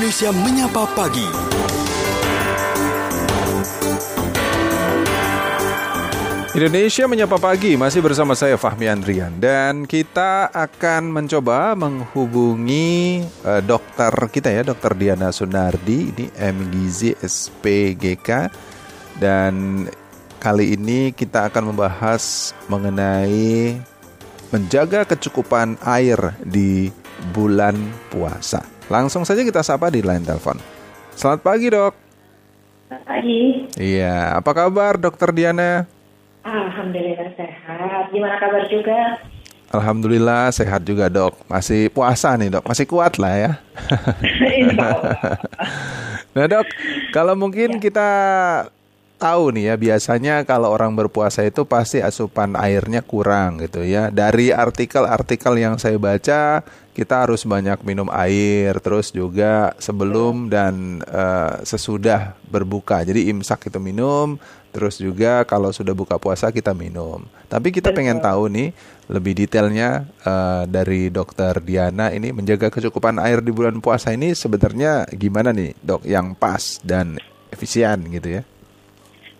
Indonesia Menyapa Pagi. Indonesia Menyapa Pagi masih bersama saya Fahmi Andrian dan kita akan mencoba menghubungi uh, dokter kita ya dokter Diana Sunardi ini MGZ SPGK dan kali ini kita akan membahas mengenai menjaga kecukupan air di bulan puasa. Langsung saja kita sapa di line telepon. Selamat pagi dok. Selamat pagi. Iya, apa kabar dokter Diana? Alhamdulillah sehat. Gimana kabar juga? Alhamdulillah sehat juga dok. Masih puasa nih dok, masih kuat lah ya. nah dok, kalau mungkin ya. kita tahu nih ya biasanya kalau orang berpuasa itu pasti asupan airnya kurang gitu ya. Dari artikel-artikel yang saya baca kita harus banyak minum air terus juga sebelum dan uh, sesudah berbuka. Jadi imsak itu minum, terus juga kalau sudah buka puasa kita minum. Tapi kita pengen tahu nih lebih detailnya uh, dari dokter Diana ini menjaga kecukupan air di bulan puasa ini sebenarnya gimana nih dok yang pas dan efisien gitu ya?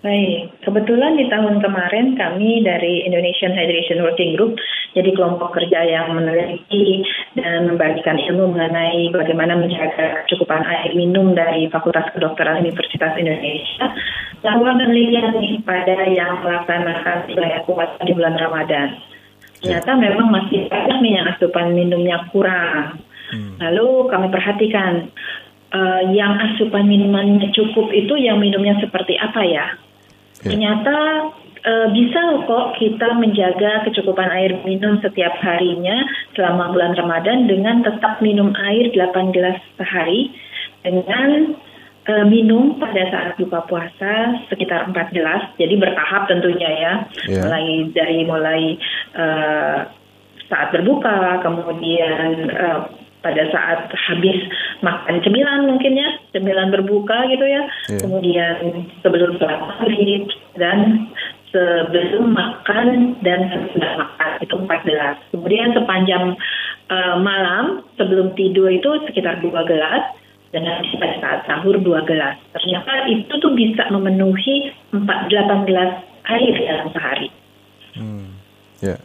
Baik, kebetulan di tahun kemarin kami dari Indonesian Hydration Working Group jadi kelompok kerja yang meneliti dan membagikan ilmu mengenai bagaimana menjaga kecukupan air minum dari Fakultas Kedokteran Universitas Indonesia melakukan penelitian pada yang melaksanakan ibadah puasa di bulan Ramadan. Ternyata memang masih banyak nih yang asupan minumnya kurang. Hmm. Lalu kami perhatikan uh, yang asupan minumannya cukup itu yang minumnya seperti apa ya? Yeah. Ternyata e, bisa kok kita menjaga kecukupan air minum setiap harinya selama bulan Ramadan dengan tetap minum air 8 gelas sehari dengan e, minum pada saat buka puasa sekitar 4 gelas. Jadi bertahap tentunya ya. Yeah. Mulai dari mulai e, saat berbuka, kemudian e, pada saat habis makan cemilan mungkin ya, cemilan berbuka gitu ya. Yeah. Kemudian sebelum sholat maghrib dan sebelum makan dan sesudah makan itu empat gelas. Kemudian sepanjang uh, malam sebelum tidur itu sekitar dua gelas dan nanti pada saat sahur dua gelas. Ternyata itu tuh bisa memenuhi empat delapan gelas air dalam sehari. Hmm, ya,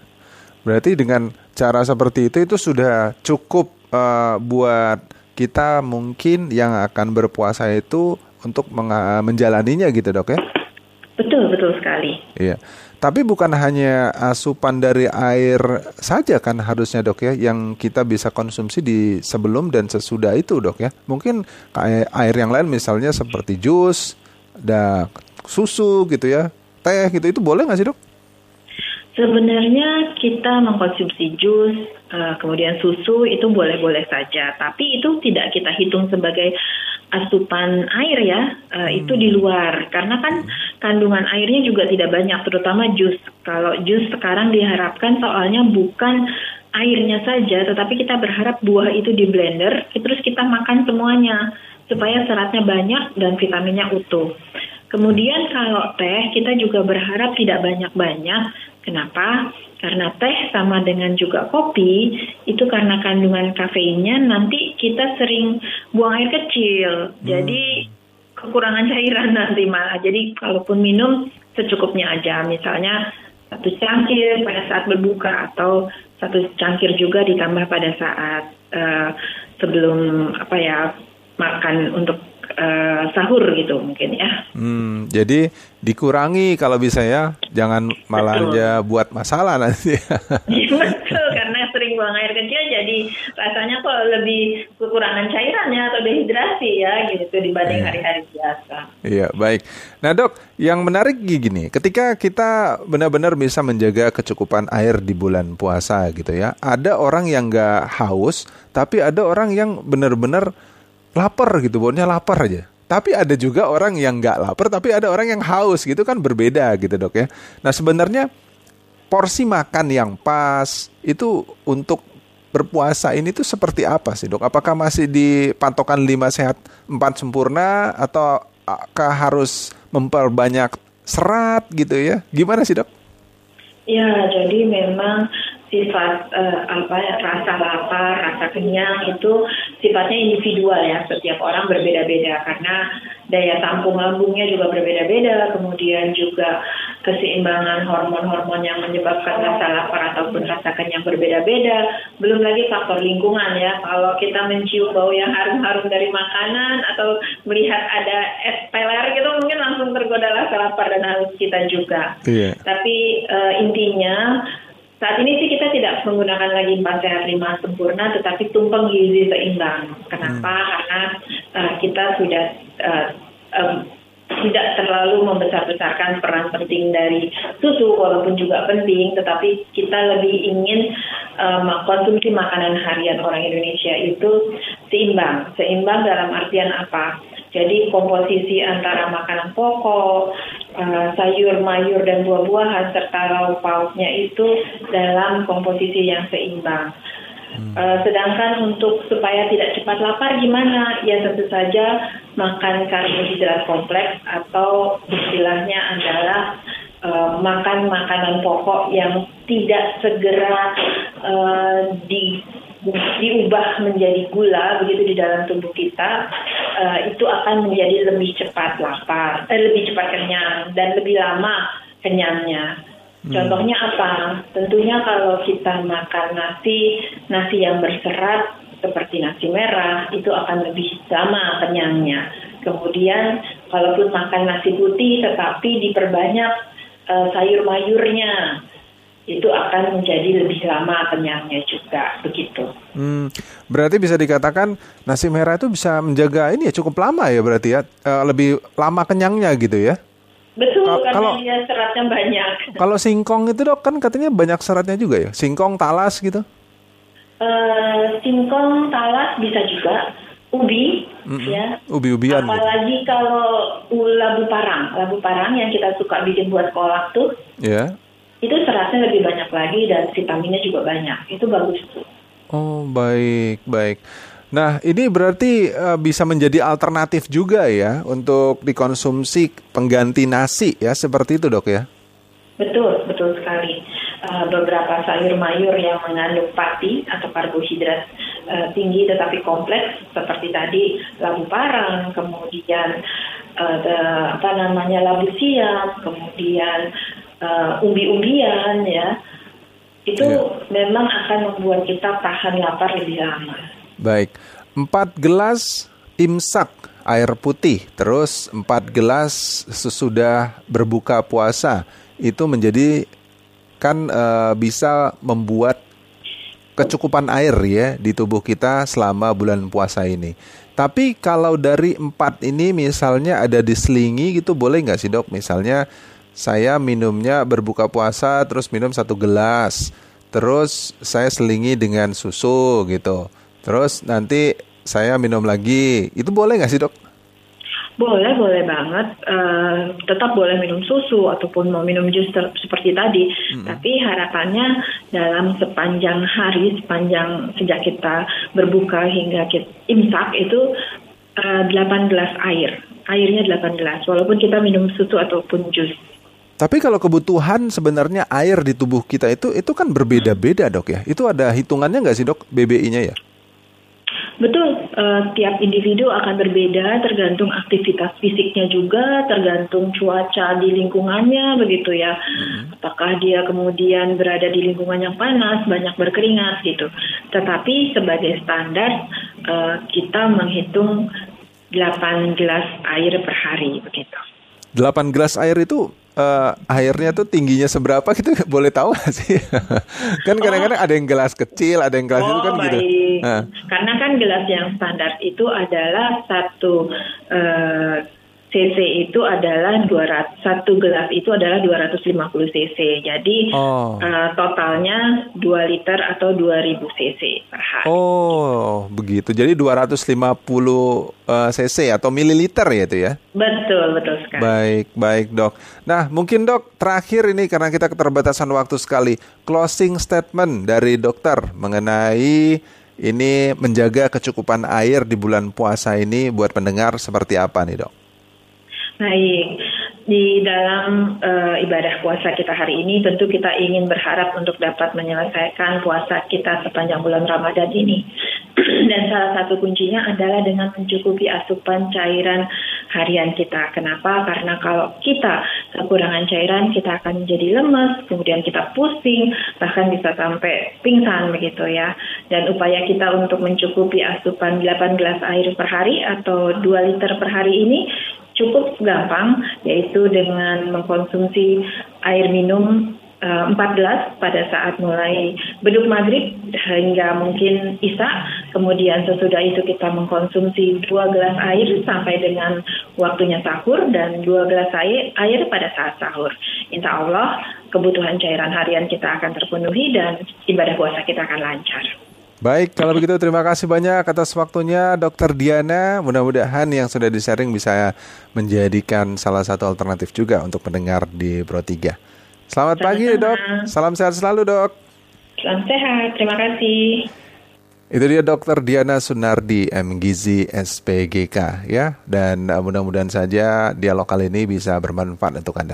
berarti dengan cara seperti itu itu sudah cukup uh, buat kita mungkin yang akan berpuasa itu untuk menjalaninya gitu dok ya? Betul, betul sekali. Iya. Tapi bukan hanya asupan dari air saja kan harusnya dok ya yang kita bisa konsumsi di sebelum dan sesudah itu dok ya. Mungkin kayak air yang lain misalnya seperti jus, ada susu gitu ya, teh gitu itu boleh nggak sih dok? Sebenarnya kita mengkonsumsi jus, uh, kemudian susu itu boleh-boleh saja, tapi itu tidak kita hitung sebagai asupan air ya, hmm. itu di luar. Karena kan kandungan airnya juga tidak banyak, terutama jus. Kalau jus sekarang diharapkan soalnya bukan airnya saja, tetapi kita berharap buah itu di blender, terus kita makan semuanya supaya seratnya banyak dan vitaminnya utuh. Kemudian kalau teh kita juga berharap tidak banyak-banyak Kenapa? Karena teh sama dengan juga kopi itu karena kandungan kafeinnya nanti kita sering buang air kecil. Hmm. Jadi kekurangan cairan nanti malah. Jadi kalaupun minum secukupnya aja. Misalnya satu cangkir pada saat berbuka atau satu cangkir juga ditambah pada saat uh, sebelum apa ya makan untuk uh, sahur gitu mungkin ya. Hmm, jadi dikurangi kalau bisa ya, jangan malah betul. aja buat masalah nanti. Iya, betul, karena sering buang air kecil jadi rasanya kok lebih kekurangan cairannya atau dehidrasi ya gitu dibanding iya. hari-hari biasa. Iya, baik. Nah dok, yang menarik gini, ketika kita benar-benar bisa menjaga kecukupan air di bulan puasa gitu ya, ada orang yang nggak haus, tapi ada orang yang benar-benar lapar gitu, baunya lapar aja. Tapi ada juga orang yang nggak lapar, tapi ada orang yang haus gitu kan berbeda gitu dok ya. Nah sebenarnya porsi makan yang pas itu untuk berpuasa ini tuh seperti apa sih dok? Apakah masih di patokan 5 sehat 4 sempurna atau kah harus memperbanyak serat gitu ya? Gimana sih dok? Ya, jadi memang sifat uh, apa ya, rasa lapar, rasa kenyang itu sifatnya individual ya. Setiap orang berbeda-beda karena daya tampung lambungnya juga berbeda-beda, kemudian juga keseimbangan hormon-hormon yang menyebabkan rasa lapar ataupun rasa kenyang berbeda-beda. Belum lagi faktor lingkungan ya. Kalau kita mencium bau yang harum-harum dari makanan atau melihat ada es peler gitu mungkin langsung tergoda rasa lapar dan haus kita juga. Iya. Tapi uh, intinya saat ini sih kita tidak menggunakan lagi empat sehat lima sempurna, tetapi tumpeng gizi seimbang. Kenapa? Hmm. Karena uh, kita sudah uh, um, tidak terlalu membesar-besarkan peran penting dari susu, walaupun juga penting, tetapi kita lebih ingin um, konsumsi makanan harian orang Indonesia itu seimbang. Seimbang dalam artian apa? Jadi komposisi antara makanan pokok, uh, sayur, mayur, dan buah-buahan serta lauk pauknya itu dalam komposisi yang seimbang. Hmm. Uh, sedangkan untuk supaya tidak cepat lapar gimana? Ya tentu saja makan karbohidrat kompleks atau istilahnya adalah uh, makan makanan pokok yang tidak segera uh, di diubah menjadi gula begitu di dalam tubuh kita uh, itu akan menjadi lebih cepat lapar, eh, lebih cepat kenyang dan lebih lama kenyangnya. Hmm. Contohnya apa? Tentunya kalau kita makan nasi, nasi yang berserat seperti nasi merah itu akan lebih lama kenyangnya. Kemudian kalaupun makan nasi putih tetapi diperbanyak uh, sayur mayurnya itu akan menjadi lebih lama kenyangnya juga begitu. Hmm, berarti bisa dikatakan nasi merah itu bisa menjaga ini ya cukup lama ya berarti ya e, lebih lama kenyangnya gitu ya? Betul karena kalau, dia seratnya banyak. Kalau singkong itu dok kan katanya banyak seratnya juga ya singkong talas gitu? Uh, singkong talas bisa juga ubi mm -hmm. ya ubi-ubian gitu. apalagi gitu. kalau labu parang labu parang yang kita suka bikin buat kolak tuh ya yeah itu seratnya lebih banyak lagi dan vitaminnya juga banyak. Itu bagus tuh. Oh, baik, baik. Nah, ini berarti uh, bisa menjadi alternatif juga ya untuk dikonsumsi pengganti nasi ya, seperti itu, Dok ya? Betul, betul sekali. Uh, beberapa sayur mayur yang mengandung pati atau karbohidrat uh, tinggi tetapi kompleks seperti tadi labu parang, kemudian uh, the, apa namanya labu siam, kemudian uh, umbi-umbian ya itu ya. memang akan membuat kita tahan lapar lebih lama. Baik, empat gelas imsak air putih, terus empat gelas sesudah berbuka puasa itu menjadi kan e, bisa membuat kecukupan air ya di tubuh kita selama bulan puasa ini. Tapi kalau dari empat ini misalnya ada diselingi gitu boleh nggak sih dok? Misalnya saya minumnya berbuka puasa terus minum satu gelas terus saya selingi dengan susu gitu terus nanti saya minum lagi itu boleh nggak sih dok? Boleh, boleh banget. Uh, tetap boleh minum susu ataupun mau minum jus seperti tadi. Hmm. Tapi harapannya dalam sepanjang hari, sepanjang sejak kita berbuka hingga kita imsak itu uh, eh, 8 gelas air. Airnya 8 gelas, walaupun kita minum susu ataupun jus. Tapi kalau kebutuhan sebenarnya air di tubuh kita itu itu kan berbeda-beda dok ya. Itu ada hitungannya nggak sih dok BBI-nya ya? Betul, uh, tiap individu akan berbeda tergantung aktivitas fisiknya juga, tergantung cuaca di lingkungannya begitu ya. Hmm. Apakah dia kemudian berada di lingkungan yang panas, banyak berkeringat gitu. Tetapi sebagai standar uh, kita menghitung 8 gelas air per hari begitu. 8 gelas air itu uh, airnya tuh tingginya seberapa gitu boleh tahu gak sih? kan kadang-kadang oh. ada yang gelas kecil, ada yang gelas oh, itu kan gitu. baik. gitu. Nah. Karena kan gelas yang standar itu adalah satu uh, cc itu adalah 200 satu gelas itu adalah 250 cc. Jadi oh. uh, totalnya 2 liter atau 2000 cc per hari. Oh, begitu. Jadi 250 uh, cc atau mililiter ya itu ya? Betul, betul sekali. Baik, baik, Dok. Nah, mungkin Dok, terakhir ini karena kita keterbatasan waktu sekali, closing statement dari dokter mengenai ini menjaga kecukupan air di bulan puasa ini buat pendengar seperti apa nih, Dok? Baik, di dalam uh, ibadah puasa kita hari ini tentu kita ingin berharap untuk dapat menyelesaikan puasa kita sepanjang bulan Ramadan ini. Dan salah satu kuncinya adalah dengan mencukupi asupan cairan harian kita. Kenapa? Karena kalau kita kekurangan cairan, kita akan menjadi lemes, kemudian kita pusing, bahkan bisa sampai pingsan begitu ya. Dan upaya kita untuk mencukupi asupan 8 gelas air per hari atau 2 liter per hari ini cukup gampang yaitu dengan mengkonsumsi air minum 14 eh, pada saat mulai beduk maghrib hingga mungkin isya. Kemudian sesudah itu kita mengkonsumsi dua gelas air sampai dengan waktunya sahur dan dua gelas air, air pada saat sahur. Insya Allah kebutuhan cairan harian kita akan terpenuhi dan ibadah puasa kita akan lancar. Baik, kalau begitu terima kasih banyak atas waktunya Dokter Diana. Mudah-mudahan yang sudah di-sharing bisa menjadikan salah satu alternatif juga untuk pendengar di Pro 3. Selamat Sama-sama. pagi dok, salam sehat selalu dok. Salam sehat, terima kasih. Itu dia Dokter Diana Sunardi MGZ SPGK ya dan mudah-mudahan saja dialog kali ini bisa bermanfaat untuk Anda.